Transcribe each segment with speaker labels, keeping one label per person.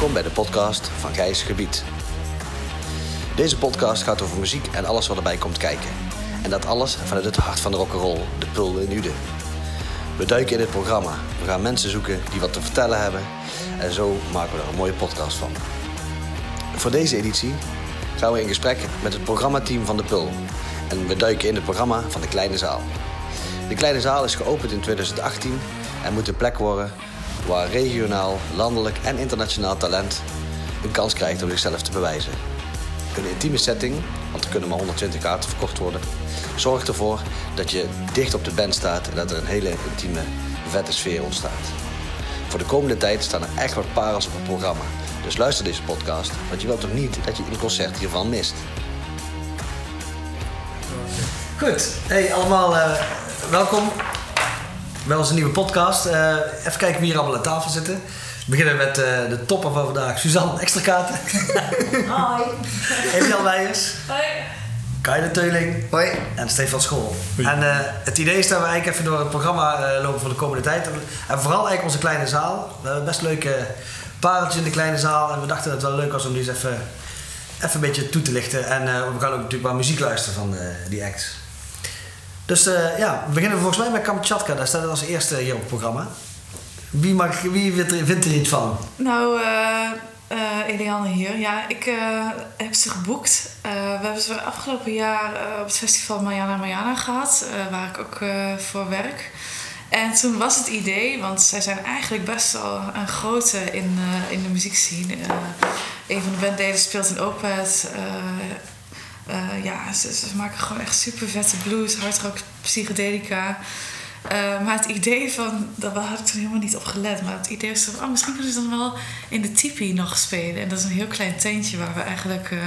Speaker 1: Welkom bij de podcast van Gijs Gebied. Deze podcast gaat over muziek en alles wat erbij komt kijken. En dat alles vanuit het hart van de rock'n'roll, de Pul in Uden. We duiken in het programma. We gaan mensen zoeken die wat te vertellen hebben. En zo maken we er een mooie podcast van. Voor deze editie gaan we in gesprek met het programmateam van de Pul. En we duiken in het programma van de Kleine Zaal. De Kleine Zaal is geopend in 2018 en moet een plek worden waar regionaal, landelijk en internationaal talent een kans krijgt om zichzelf te bewijzen. Een intieme setting, want er kunnen maar 120 kaarten verkocht worden, zorgt ervoor dat je dicht op de band staat en dat er een hele intieme, vette sfeer ontstaat. Voor de komende tijd staan er echt wat parels op het programma. Dus luister deze podcast, want je wilt toch niet dat je een concert hiervan mist.
Speaker 2: Goed, hey allemaal, uh, welkom bij onze nieuwe podcast. Uh, even kijken wie hier allemaal aan tafel zitten. We beginnen met uh, de topper van vandaag, Suzanne Extrakaten.
Speaker 3: Hoi.
Speaker 2: Emil Weijers.
Speaker 3: Hoi.
Speaker 2: Kai de Teuling.
Speaker 4: Hoi.
Speaker 2: En Stefan School. En uh, het idee is dat we eigenlijk even door het programma lopen voor de komende tijd. En vooral eigenlijk onze kleine zaal. We hebben best leuke pareltjes in de kleine zaal. En we dachten dat het wel leuk was om die eens even, even een beetje toe te lichten. En we gaan ook natuurlijk wel muziek luisteren van die acts. Dus uh, ja, we beginnen volgens mij met Kamchatka. Daar staat het als eerste hier op het programma. Wie, mag, wie vindt er iets van?
Speaker 3: Nou, uh, Eliane hier. Ja, ik heb ze geboekt. we hebben ze afgelopen jaar op het festival Mariana Mariana gehad. waar ik ook voor werk. En toen was het idee, want zij zijn eigenlijk best wel een grote in, in de muziekscene. een van de bandleden speelt in Opeth. Uh, ja, ze, ze, maken gewoon echt super vette blues, hardrock, psychedelica. Uh, maar het idee van, daar had ik toen helemaal niet op gelet. Maar het idee is van, oh, misschien kunnen ze dan wel in de tipi nog spelen. En dat is een heel klein tentje waar we eigenlijk uh,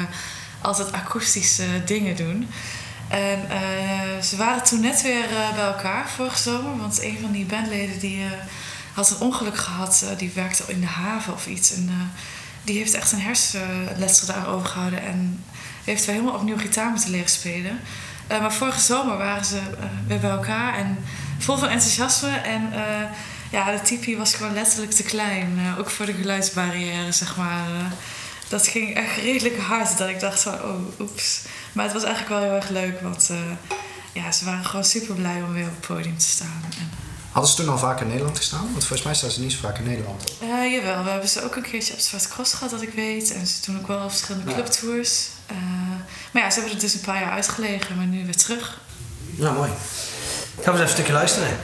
Speaker 3: altijd akoestische dingen doen. En ze waren toen net weer bij elkaar vorige zomer. Want een van die bandleden die had een ongeluk gehad. die werkte in de haven of iets. En die heeft echt een hersenletsel daarover gehouden. En heeft wij helemaal opnieuw gitaar moeten leren spelen. Uh, maar vorige zomer waren ze uh, weer bij elkaar en vol van enthousiasme. En uh, ja, de tipi was gewoon letterlijk te klein. ook voor de geluidsbarrière, zeg maar. dat ging echt redelijk hard. Dat ik dacht van, oh, oeps. Maar het was eigenlijk wel heel erg leuk, want ja, ze waren gewoon super blij om weer op het podium te staan. En,
Speaker 4: Hadden ze toen al vaak in Nederland gestaan? Want volgens mij staan ze niet zo vaak in Nederland.
Speaker 3: Jawel, we hebben ze ook een keertje op Zwarte Cross gehad, dat ik weet. En ze doen ook wel verschillende clubtours. Uh, maar ja, ze hebben er dus een paar jaar uitgelegen, maar nu weer terug.
Speaker 2: Ja, mooi. Gaan we eens even een stukje luisteren.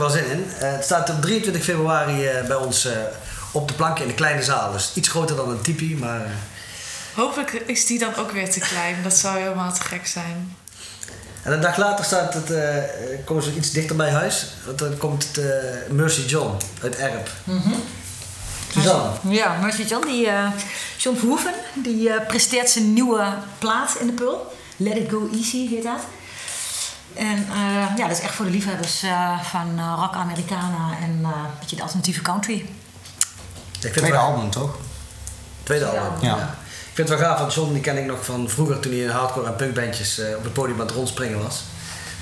Speaker 1: Wel zin in. Eh, het staat op 23 februari eh, bij ons eh, op de planken in de kleine zaal. Dus iets groter dan een tipi, maar... eh,
Speaker 3: Hopelijk is die dan ook weer te klein. Dat zou helemaal te gek zijn.
Speaker 1: En een dag later staat het, komen ze iets dichter bij huis. Want dan komt het eh, Mercy John uit Erp. Suzanne.
Speaker 5: Ja, Mercy John, die, eh, John Verhoeven, die presteert zijn nieuwe plaat in de Pul. Let It Go Easy heet dat. En eh, ja, dat is echt voor de liefhebbers eh, van eh, rock Americana en eh, een beetje de alternatieve country.
Speaker 1: Ik vind
Speaker 6: Tweede
Speaker 1: het wel-
Speaker 6: album, toch?
Speaker 1: Tweede album.
Speaker 6: Ja.
Speaker 1: Ik vind het wel gaaf, want John die ken ik nog van vroeger toen hij in hardcore en punkbandjes eh, op het podium aan het rondspringen was.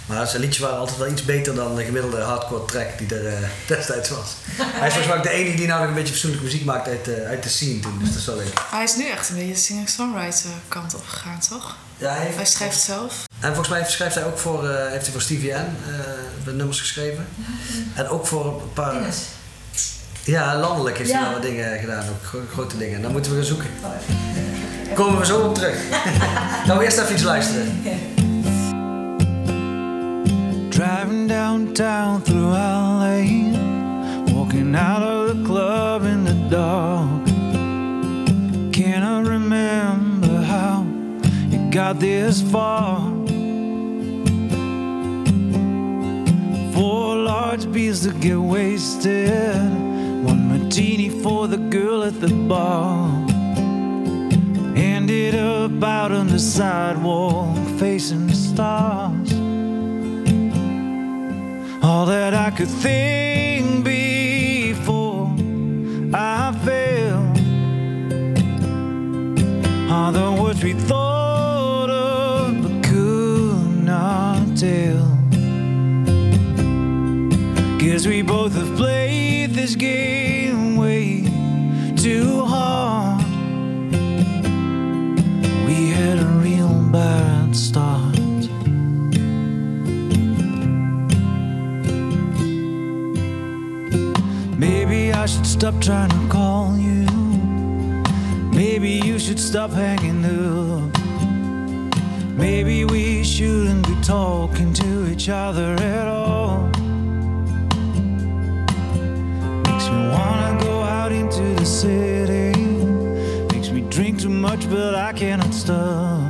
Speaker 1: Maar zijn liedjes waren altijd wel iets beter dan de gemiddelde hardcore track die er destijds was. Hij is volgens mij ook de enige die nou nog een beetje fatsoenlijke muziek maakt uit de, uit de scene toen, dus dat is wel leuk.
Speaker 3: Hij is nu echt een beetje de singer-songwriter kant op gegaan, toch?
Speaker 1: Ja, hij heeft-
Speaker 3: Hij schrijft zelf.
Speaker 1: En volgens mij schrijft hij ook voor, eh, heeft hij voor Stevie N eh, de nummers geschreven. En ook voor een paar... Ja, landelijk heeft hij
Speaker 5: Ja.
Speaker 1: wel wat dingen gedaan, ook gro- grote dingen. Dan moeten we gaan zoeken. Komen we zo op terug. Gaan we eerst even iets luisteren.
Speaker 7: Driving downtown through LA, walking out of the club in the dark. Can I remember how it got this far? Large beers to get wasted, one martini for the girl at the bar. Ended up out on the sidewalk, facing the stars all that I could think before I fell are the words we thought Guess we both have played this game way too hard. We had a real bad start. Maybe I should stop trying to call you. Maybe you should stop hanging up. Maybe we shouldn't be talking to each other at all. City. Makes me drink too much, but I cannot stop.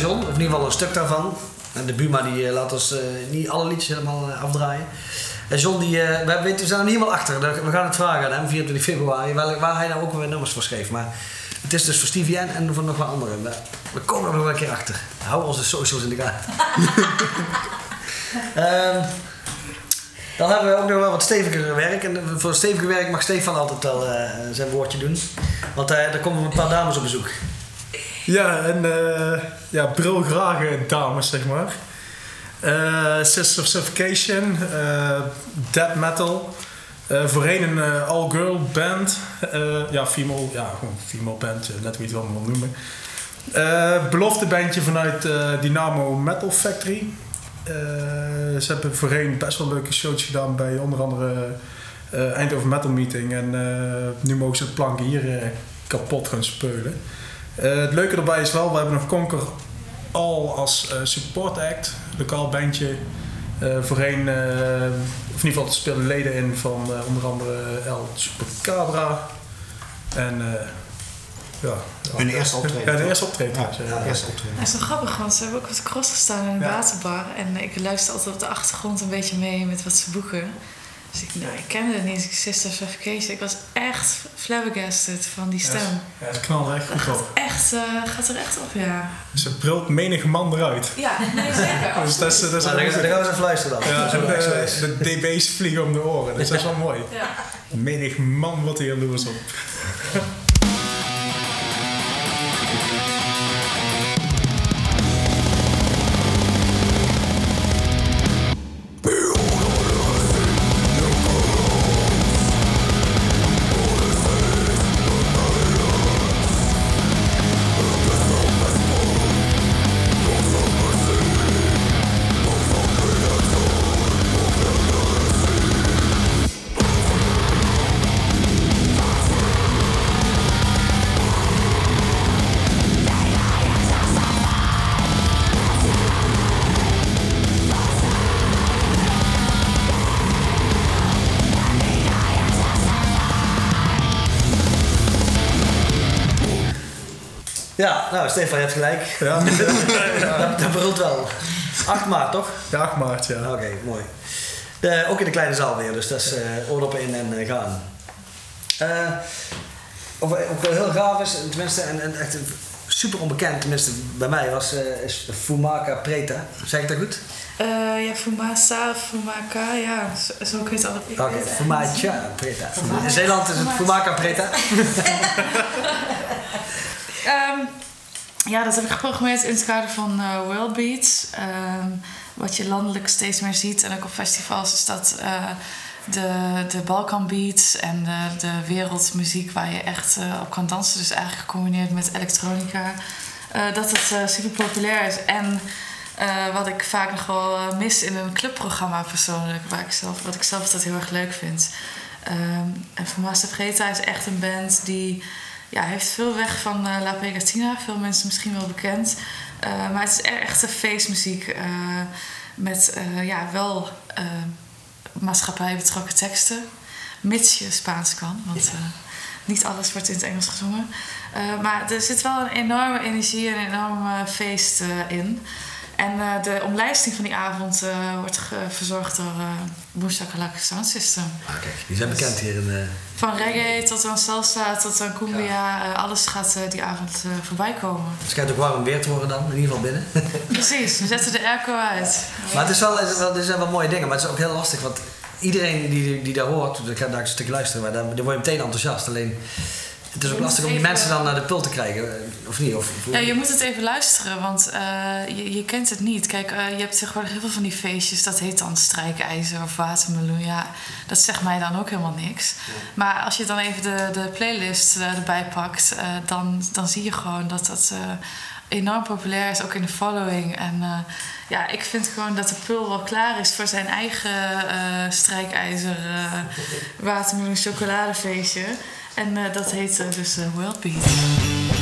Speaker 1: John, of in ieder geval een stuk daarvan. En de Buma die eh, laat ons eh, niet alle liedjes helemaal eh, afdraaien. En John, die, we, weten, we zijn er niet helemaal achter. We gaan het vragen aan hem, 24 februari, waar, waar hij nou ook weer nummers voor schreef. Maar het is dus voor Stevie en voor nog wel anderen. We, we komen er nog wel een keer achter. Hou onze socials in de gaten. Ehm, dan hebben we ook nog wel wat steviger werk. En voor steviger werk mag Stefan altijd wel zijn woordje doen. Want eh, er komen een paar dames op bezoek.
Speaker 8: Ja, en eh ja, bril graag eh, dames, zeg maar. Eh Sisters of Suffocation, eh Death Metal. Voorheen een all-girl band. Ja, female, ja, gewoon female band, net hoe het wel noemen. Belofte bandje vanuit Dynamo Metal Factory. ze hebben voorheen best wel leuke shows gedaan bij onder andere Eindhoven Metal Meeting. En nu mogen ze het plank hier kapot gaan speulen. Eh, het leuke erbij is wel, we hebben nog Conquer All als eh, support act. Lokaal bandje. Eh, voorheen, eh, of in ieder geval, speelden leden in van eh, onder andere El Chupacabra. En eh, ja.
Speaker 6: Hun eerste optreden,
Speaker 8: Ja, de eerste optreden.
Speaker 6: Ja,
Speaker 8: ja.
Speaker 6: eerste optreden.
Speaker 3: Dat is wel grappig, want ze hebben ook de cross gestaan in een
Speaker 8: Ja.
Speaker 3: waterbar. En ik luister altijd op de achtergrond een beetje mee met wat ze boeken. Dus ik, nou, ik kende het niet eens. Ik Sister Suffocation. Ik was echt flabbergasted van die stem.
Speaker 8: Ja, knallen er echt goed op.
Speaker 3: Echt, eh, gaat er echt op, ja.
Speaker 8: Ze brult menig man eruit.
Speaker 3: Ja, nee, zeker.
Speaker 8: Dus dat is, dat is
Speaker 1: Nou, dan, gaan- dan gaan we eens even luisteren dan.
Speaker 8: ja, de, dB's vliegen om de oren. Dus dat is wel mooi.
Speaker 3: Ja.
Speaker 8: Menig man wat hier jaloers op.
Speaker 1: Ja, Stefan, je hebt gelijk.
Speaker 8: Ja,
Speaker 1: Dat, dat brult wel. 8 maart, toch?
Speaker 8: ja 8 maart, ja.
Speaker 1: Oké, mooi. De, ook in de kleine zaal weer, dus dat is eh oordoppen in en eh, gaan. Eh of ook wel heel gaaf is, tenminste, en, en echt super onbekend, tenminste bij mij, was, eh, is Fumaka Preta. Zeg ik dat goed?
Speaker 3: Eh, ja, Fumasa, Fumaka, ja, zo, zo kun je het altijd.
Speaker 1: Oké, Fumacha Preta. In Zeeland is het Fumaka Preta.
Speaker 3: Ehm, ja, dat heb ik geprogrammeerd in het kader van eh World Beats. Ehm, wat je landelijk steeds meer ziet. En ook op festivals is dat eh, de, de Balkan Beats en de, de wereldmuziek waar je echt eh, op kan dansen. Dus eigenlijk gecombineerd met elektronica. dat het super populair is. En wat ik vaak nog wel mis in een clubprogramma persoonlijk. Waar ik zelf, wat ik zelf altijd heel erg leuk vind. Ehm en Formasta Vreta is echt een band die ja, heeft veel weg van eh, La Pegatina. Veel mensen misschien wel bekend. Eh, maar het is e- echt een feestmuziek. eh, met ja, wel maatschappij betrokken teksten. Mits je Spaans kan. Want niet alles wordt in het Engels gezongen. Maar er zit wel een enorme energie en een enorm eh, feest in. En eh, de omlijsting van die avond eh, wordt verzorgd door uh, Boomshakalaka Sound System.
Speaker 1: Ah, kijk, die zijn bekend hier in... eh,
Speaker 3: Van reggae tot aan salsa tot aan cumbia. eh, alles gaat eh, die avond eh, voorbij komen.
Speaker 1: Het schijnt ook warm weer te worden dan, in ieder geval binnen.
Speaker 3: Precies, we zetten de airco uit.
Speaker 1: Maar het is wel, het is wel, er zijn wel mooie dingen, maar het is ook heel lastig. Want iedereen die, die daar hoort, ik ga daar een stukje luisteren, maar dan, dan word je meteen enthousiast. Alleen, het is ook lastig om die
Speaker 3: even-
Speaker 1: mensen dan naar de pul te krijgen, eh, of niet? Of, of-
Speaker 3: Ja, je moet het even luisteren, want eh, je, je kent het niet. Kijk, eh, je hebt tegenwoordig heel veel van die feestjes, dat heet dan strijkijzer of watermeloen. Ja, dat zegt mij dan ook helemaal niks. Maar als je dan even de, de playlist erbij pakt, dan, dan zie je gewoon dat dat enorm populair is, ook in de following. En ja, ik vind gewoon dat de pul wel klaar is voor zijn eigen eh, strijkijzer eh, watermeloen chocoladefeestje. En eh, dat heet eh, dus eh, World Beat.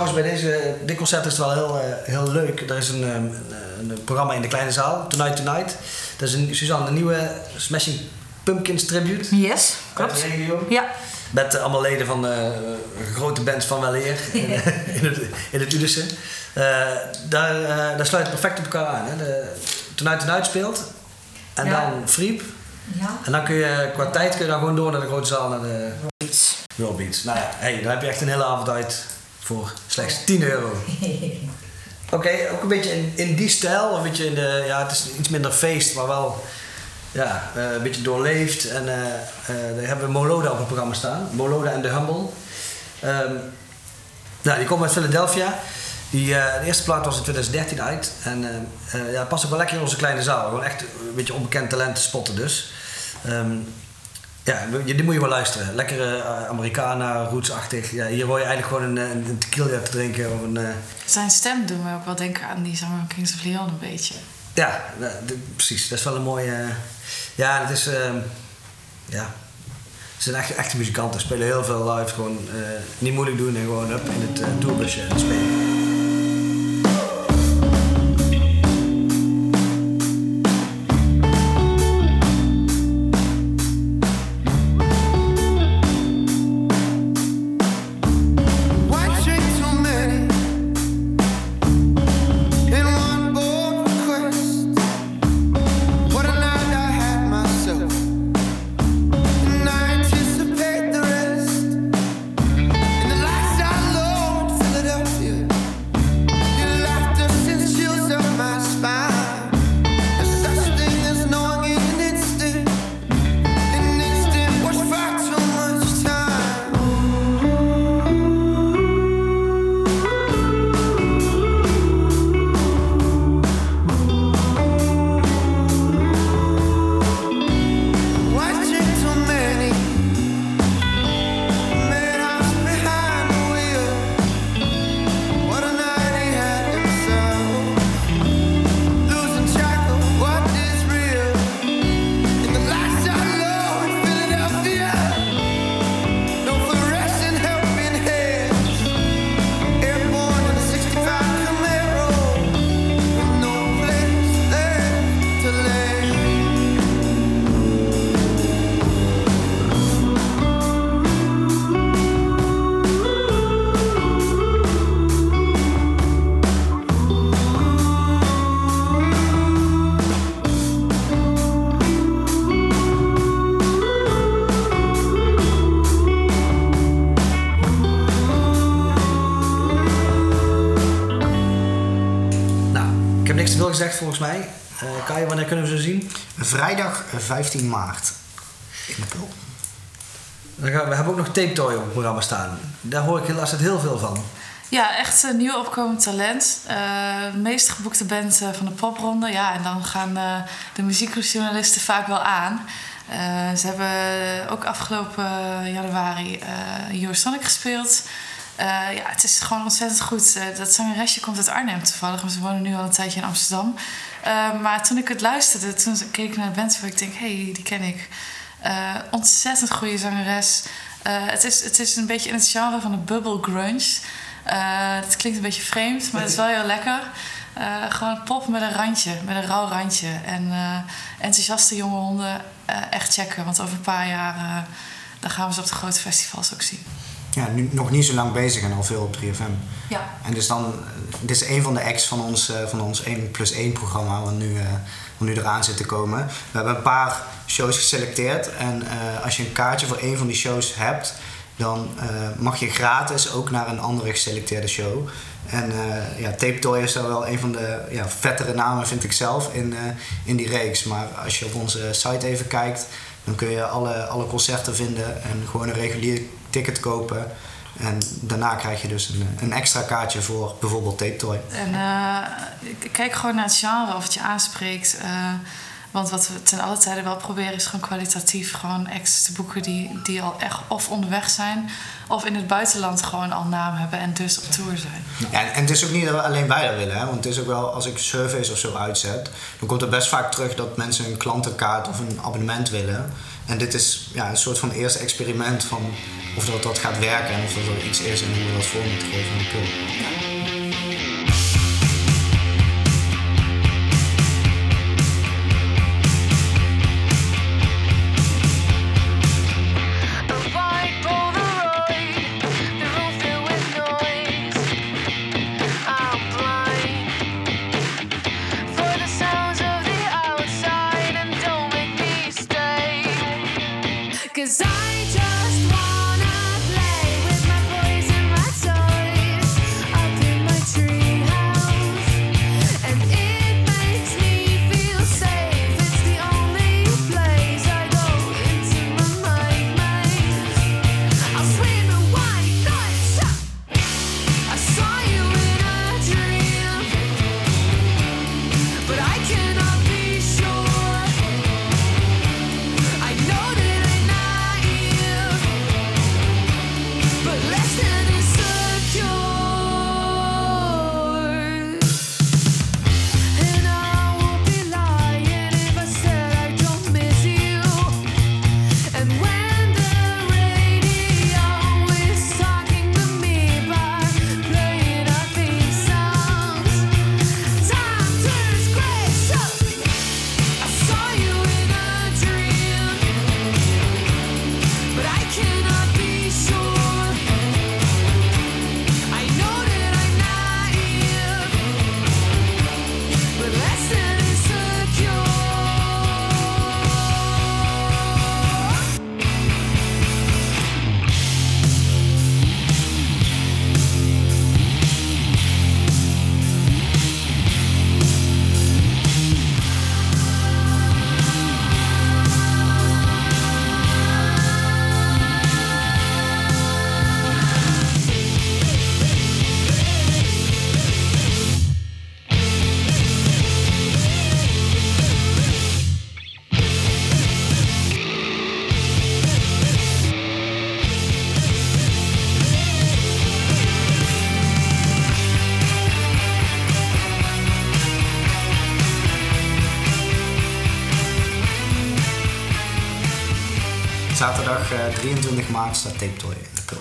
Speaker 1: Trouwens, bij deze, dit concert is het wel heel, eh, heel leuk. Er is een, ehm, een, een programma in de kleine zaal, Tonight Tonight. Dat is een, Suzanne, de nieuwe Smashing Pumpkins tribute.
Speaker 5: Yes, klopt.
Speaker 1: de.
Speaker 5: Ja.
Speaker 1: Met eh, allemaal leden van eh, grote bands van Weleer in, in het, in het Udissen. Eh, daar, eh, daar sluit het perfect op elkaar aan. Hè. De, Tonight Tonight speelt. En
Speaker 5: Ja.
Speaker 1: dan Friep.
Speaker 5: Ja.
Speaker 1: En dan kun je qua tijd kun je dan gewoon door naar de grote zaal, naar de World Beats. Nou ja, hey, dan heb je echt een hele avond uit voor slechts 10 euro. Oké, ook een beetje in, in die stijl, een beetje in de, ja, het is iets minder feest, maar wel ja, eh, een beetje doorleefd. En eh, eh, daar hebben we Moloda op het programma staan, Moloda en The Humble. Ehm, nou, die komen uit Philadelphia. Die, de eerste plaat was in 2013 uit. En ja, past ook wel lekker in onze kleine zaal. Gewoon echt een beetje onbekend talent te spotten dus. Ehm, ja, die moet je wel luisteren. Lekkere uh, Americana, rootsachtig. Ja, hier hoor je eigenlijk gewoon een, een, een tequila te drinken. Of een, eh,
Speaker 3: Zijn stem doen me ook wel denken aan die zanger van Kings of Leon een beetje.
Speaker 1: ja, precies. Dat is wel een mooie... eh, ja, het is... ehm, ja, ze zijn echt, echte muzikanten. Spelen heel veel live. Gewoon eh, niet moeilijk doen en gewoon up in het uh, tourbusje spelen. Te veel gezegd volgens mij. Eh Kai, wanneer kunnen we ze zien?
Speaker 4: Vrijdag eh, 15 maart in de Pul.
Speaker 1: Dan gaan we, we hebben ook nog Tape Toy op het programma staan. Daar hoor ik helaas het heel veel van.
Speaker 3: Ja, echt een nieuw opkomend talent. Eh, de meest geboekte band eh, van de popronde. Ja, en dan gaan eh, de muziekjournalisten vaak wel aan. Eh, ze hebben ook afgelopen januari eh Eurosonic gespeeld. Eh, ja, het is gewoon ontzettend goed. Eh, dat zangeresje komt uit Arnhem toevallig, maar ze wonen nu al een tijdje in Amsterdam. Eh, maar toen ik het luisterde, toen keek ik naar de band waar ik denk, hé, hey, die ken ik. Ontzettend goede zangeres. Het, is, het is een beetje in het genre van de bubble grunge. Het klinkt een beetje vreemd, maar het is wel heel lekker. Gewoon pop met een randje, met een rauw randje. En enthousiaste jonge honden echt checken. Want over een paar jaar dan gaan we ze op de grote festivals ook zien.
Speaker 4: Ja, nu nog niet zo lang bezig en al veel op 3FM.
Speaker 3: Ja.
Speaker 4: En dus dan, dit is een van de acts van ons, eh, van ons 1 plus 1 programma, wat nu, eh, wat nu eraan zit te komen. We hebben een paar shows geselecteerd en eh, als je een kaartje voor een van die shows hebt, dan mag je gratis ook naar een andere geselecteerde show. En eh, ja, Tape Toy is daar wel een van de ja, vettere namen, vind ik zelf, in, in die reeks. Maar als je op onze site even kijkt, dan kun je alle, alle concerten vinden en gewoon een regulier ticket kopen. En daarna krijg je dus een, een extra kaartje voor bijvoorbeeld Tape Toy.
Speaker 3: En ik kijk gewoon naar het genre of het je aanspreekt. eh, want wat we ten alle tijde wel proberen is gewoon kwalitatief gewoon acts te boeken die, die al echt of onderweg zijn of in het buitenland gewoon al naam hebben en dus op tour zijn.
Speaker 4: Ja, en, en het is ook niet dat we alleen wij dat willen, hè? want het is ook wel als ik surveys of zo uitzet, dan komt er best vaak terug dat mensen een klantenkaart of een abonnement willen. En dit is ja, een soort van eerste experiment van
Speaker 6: of dat dat gaat werken en of dat er iets is en hoe we dat voor moeten geven aan de. 23 maart staat Tape Toy in de pul.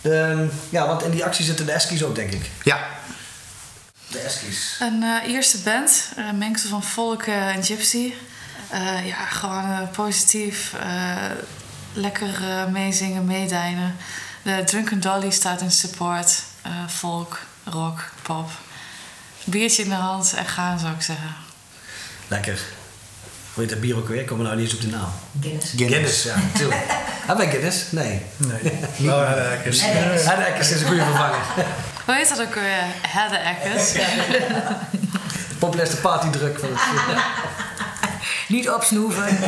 Speaker 1: De, ja, want in die actie zitten de Eskies ook, denk ik.
Speaker 6: Ja,
Speaker 1: De Eskies.
Speaker 3: Een eh, eerste band, eh, een mengsel van folk eh, en gypsy. Eh, ja, gewoon eh, positief, eh, lekker eh, meezingen, meedijnen. De Drunken Dolly staat in support. eh, folk, rock, pop. Biertje in de hand en gaan, zou ik zeggen.
Speaker 1: Lekker. Hoe heet dat bier ook weer? Kom maar nou niet eens op de naam.
Speaker 5: Guinness.
Speaker 1: Guinness, ja, natuurlijk. Hebben wij Guinness? Nee.
Speaker 8: Nee. Nou lekker.
Speaker 1: Ja, de Eckers is een goede vervanger.
Speaker 3: Hoe heet dat ook weer? Hedde Eckers.
Speaker 1: De populairste partydruk van het...
Speaker 5: Niet opsnoeven.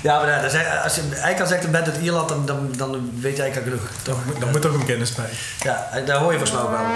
Speaker 1: Ja, maar ja, dat is- als je eigenlijk ik een band uit Ierland, dan, dan, dan weet je eigenlijk al genoeg. Toch?
Speaker 8: Dan moet toch een kennis bij.
Speaker 1: Ja, daar hoor je volgens mij ook wel.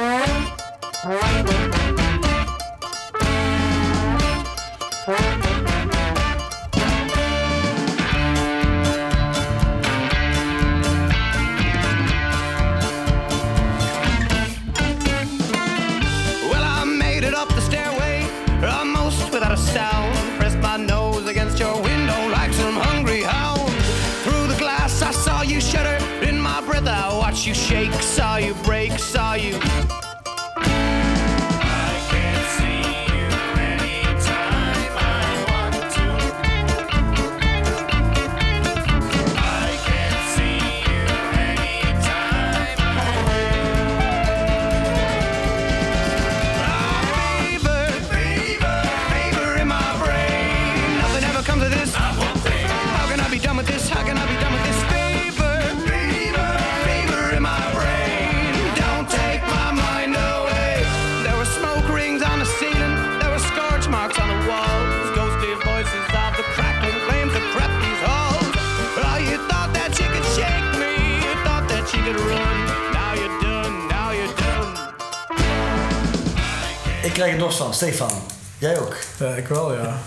Speaker 1: Krijg er dorst van, Stefan. Jij ook?
Speaker 8: Ja, ik wel, ja.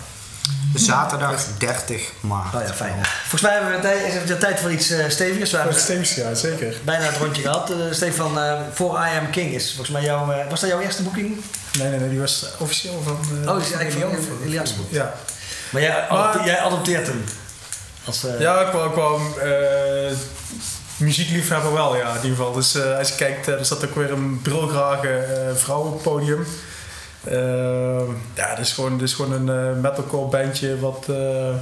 Speaker 6: zaterdag 30 maart.
Speaker 1: Oh ja, fijn. Volgens mij hebben we tijd, is het tijd voor iets eh stevigers. We hebben
Speaker 8: ja, zeker.
Speaker 1: bijna het rondje gehad. Eh, Stefan, eh, voor I Am King is volgens mij jouw... eh, was dat jouw eerste boeking?
Speaker 8: Nee, nee, nee, die was officieel van... eh,
Speaker 1: Oh, is die eigenlijk van
Speaker 8: Elias.
Speaker 1: Elias boek?
Speaker 8: Ja.
Speaker 1: Maar jij,
Speaker 8: Maar-
Speaker 1: adopte- jij adopteert hem. Als, eh,
Speaker 8: Ja, ik kwam, ik kwam muziekliefhebber wel, ja, in ieder geval. Dus eh, als je kijkt, er staat ook weer een brilgrage eh vrouw op het podium. Ehm, ja, dat is gewoon, dat is gewoon een eh, metalcore bandje wat... eh,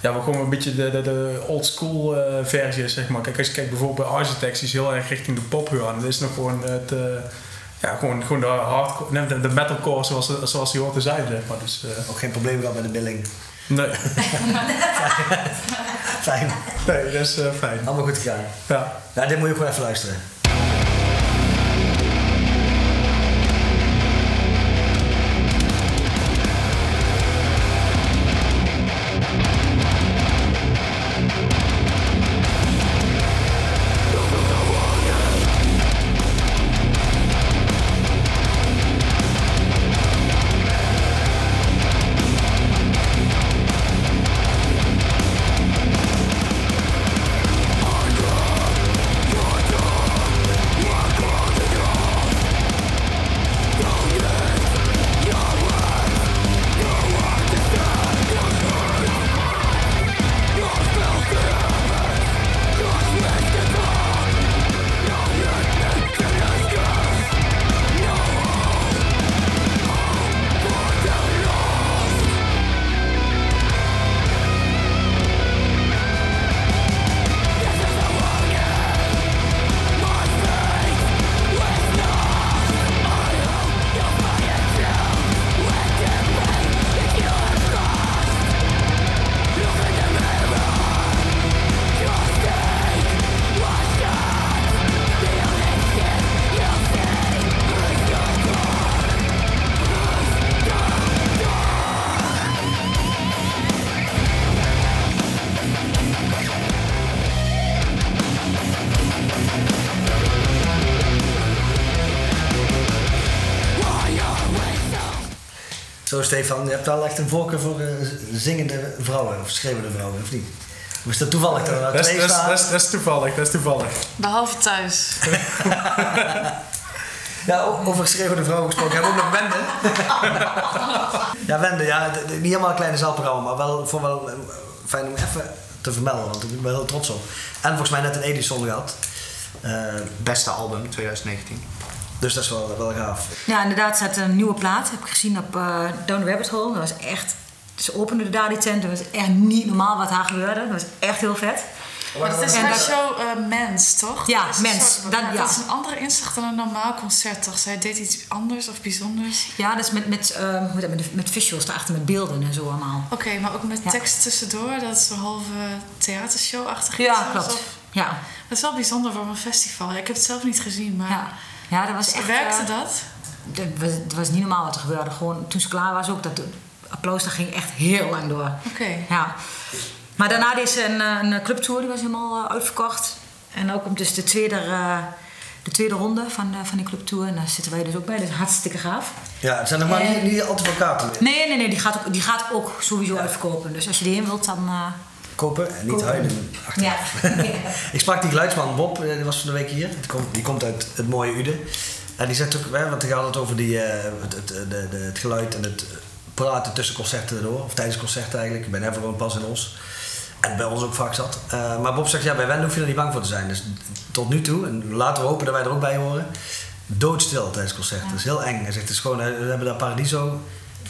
Speaker 8: ja, wat gewoon een beetje de, de, de old school eh, versie is, zeg maar. Kijk, als je kijkt bijvoorbeeld bij Architects, die is heel erg richting de pop gaan. Dat is nog gewoon het... ja, gewoon, gewoon de hardcore, nee, de, de metalcore zoals, zoals die hoort te zijn, zeg maar. Dus,
Speaker 1: Ook geen probleem gehad met de billing.
Speaker 8: nee.
Speaker 1: Fijn.
Speaker 8: nee, dat is fijn.
Speaker 1: Allemaal goed gegaan.
Speaker 8: Ja.
Speaker 1: Ja, dit moet je gewoon even luisteren. Zo Stefan, je hebt wel echt een voorkeur voor eh, zingende vrouwen of schreeuwende vrouwen, of niet? Of is dat toevallig dat er nou
Speaker 8: Dat is,
Speaker 1: twee
Speaker 8: dat, is,
Speaker 1: staan?
Speaker 8: dat, is, dat is toevallig, dat is toevallig.
Speaker 3: Behalve thuis.
Speaker 1: Ja, over schreeuwende vrouwen gesproken. Hebben we ook nog Wende? ja, Wende, ja. Niet helemaal een kleine zaalprogramma, maar wel, voor wel eh, fijn om even te vermelden, want ik ben er heel trots op. En volgens mij net een Edison gehad. Eh,
Speaker 6: Beste album 2019.
Speaker 1: Dus dat is wel, wel gaaf.
Speaker 5: Ja, inderdaad, staat een nieuwe plaat. Heb ik gezien op eh Down the Rabbit Hole. Dat was echt... Ze openden daar die tent. Dat was echt niet normaal wat daar gebeurde. Dat was echt heel vet.
Speaker 3: Maar het is
Speaker 5: En dat-
Speaker 3: show eh, Mens, toch?
Speaker 5: Ja,
Speaker 3: Dat
Speaker 5: Mens.
Speaker 3: soort-
Speaker 5: Dat-
Speaker 3: ja,
Speaker 5: ja.
Speaker 3: dat is een andere inzicht dan een normaal concert, toch? Zij deed iets anders of bijzonders.
Speaker 5: Ja, dat is met, met, eh, hoe heet dat, met, met visuals daarachter, met beelden en zo allemaal.
Speaker 3: Oké, maar ook met
Speaker 5: Ja.
Speaker 3: tekst tussendoor. Dat is een halve theatershow-achtig
Speaker 5: Ja, klopt. Ja,
Speaker 3: Dat is wel bijzonder voor een festival. Ik heb het zelf niet gezien, maar
Speaker 5: ja. Ja dat was echt...
Speaker 3: werkte
Speaker 5: eh,
Speaker 3: dat?
Speaker 5: Het was, niet normaal wat er gebeurde. Gewoon toen ze klaar was ook, dat applaus dat ging echt heel lang door.
Speaker 3: Oké.
Speaker 5: Ja. Maar daarna deed ze een, eh, een clubtour, die was helemaal eh, uitverkocht. En ook op dus de tweede, eh, de tweede ronde van, eh, van die clubtour. En daar zitten wij dus ook bij, dat is hartstikke gaaf.
Speaker 1: Ja, het zijn nog maar
Speaker 5: En-
Speaker 1: niet, niet al te veel kaarten meer.
Speaker 5: Nee, nee, nee, die gaat ook, die gaat ook sowieso uitverkopen. Dus als je die heen wilt, dan... eh,
Speaker 1: Kopen en niet huilen.
Speaker 5: ja.
Speaker 1: Ik sprak die geluidsman Bob, eh, die was van de week hier. Die komt, die komt uit het mooie Uden. En die zegt ook, hè, want die gaat het over die, eh, het, het, de, de, het geluid en het praten tussen concerten door. Of tijdens concerten eigenlijk. Ik ben even gewoon pas in Os. En bij ons ook vaak zat. Eh, maar Bob zegt, ja, bij Wende hoef je er niet bang voor te zijn. Dus tot nu toe, en laten we hopen dat wij er ook bij horen, doodstil tijdens concerten. Dat is heel eng. Hij zegt, het is gewoon, eh, we hebben daar Paradiso,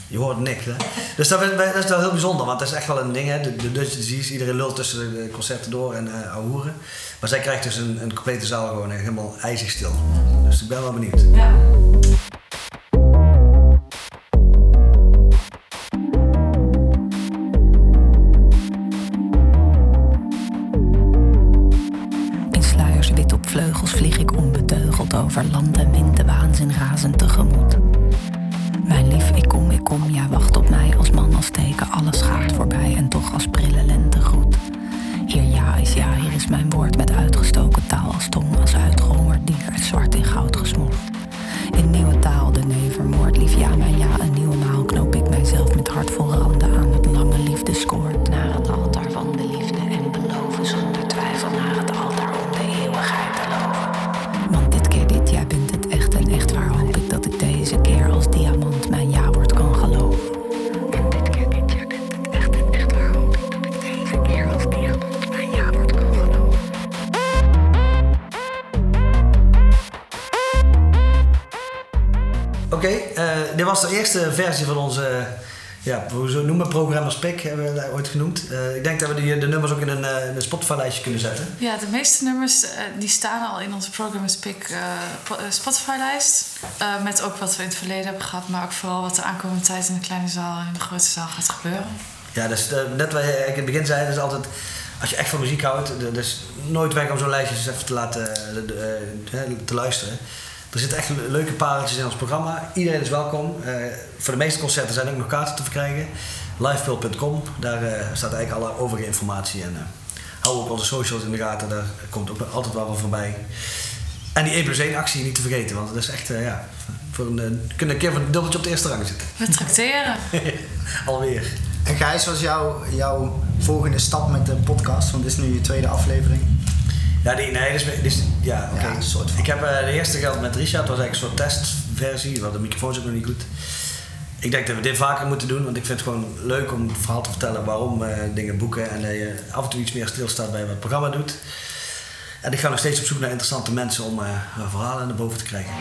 Speaker 1: je hoort niks. Hè? Dus dat, is- dat is wel heel bijzonder, want dat is echt wel een ding. Hè? De, de Dutch disease, iedereen lult tussen de, concerten door en uh, ahoeren. Maar zij krijgt dus een, een complete zaal gewoon helemaal ijzig stil. Dus ik ben wel benieuwd.
Speaker 5: ja.
Speaker 9: In sluiers wit op vleugels vlieg ik onbeteugeld over land en wind de waanzin razend tegemoet. Alles gaat voorbij en toch als prille lente groet. Hier ja is ja, hier is mijn woord met uitgestoken taal als tong, als uitgehongerd dier, het zwart in goud gesmoeld. In nieuwe taal de nee vermoord, lief ja, mijn ja, een nieuwe maal knoop ik mijzelf met hart vol randen aan het lange liefdeskoord.
Speaker 1: Eerste versie van onze, ja, hoe noemen Programmers Pick, hebben we dat ooit genoemd. Eh, ik denk dat we die, de nummers ook in een, eh, een Spotify-lijstje kunnen zetten.
Speaker 3: Ja, de meeste nummers eh, die staan al in onze Programmers Pick eh, po- eh, Spotify-lijst. Eh, met ook wat we in het verleden hebben gehad, maar ook vooral wat de aankomende tijd in de kleine zaal en in de grote zaal gaat gebeuren.
Speaker 1: Ja, dus eh, net wat eigenlijk in het begin zei, dat is altijd, als je echt van muziek houdt, d- dat is nooit weg om zo'n lijstje eens even te laten eh, eh, eh, te luisteren. Er zitten echt le- leuke pareltjes in ons programma. Iedereen is welkom. Eh, voor de meeste concerten zijn ook nog kaarten te verkrijgen. Livepul.com, daar eh, staat eigenlijk alle overige informatie. En eh, hou ook onze socials in de gaten, daar komt ook altijd wel wat voorbij. En die 1 plus 1 actie niet te vergeten, want dat is echt, eh, ja, voor een, kunnen een keer voor een dubbeltje op de eerste rang zitten.
Speaker 3: We tracteren.
Speaker 1: Alweer.
Speaker 6: En Gijs, wat is jouw, jouw volgende stap met de podcast? Want dit is nu je tweede aflevering.
Speaker 1: Ja, die, nee, dus, dus ja, oké.
Speaker 6: Ja.
Speaker 1: Ik heb eh, de eerste gehad met Richard, dat was eigenlijk een soort testversie, want de microfoon is ook nog niet goed. Ik denk dat we dit vaker moeten doen, want ik vind het gewoon leuk om het verhaal te vertellen waarom eh, dingen boeken en dat je af en toe iets meer stilstaat bij wat het programma doet. En ik ga nog steeds op zoek naar interessante mensen om eh, verhalen naar boven te krijgen.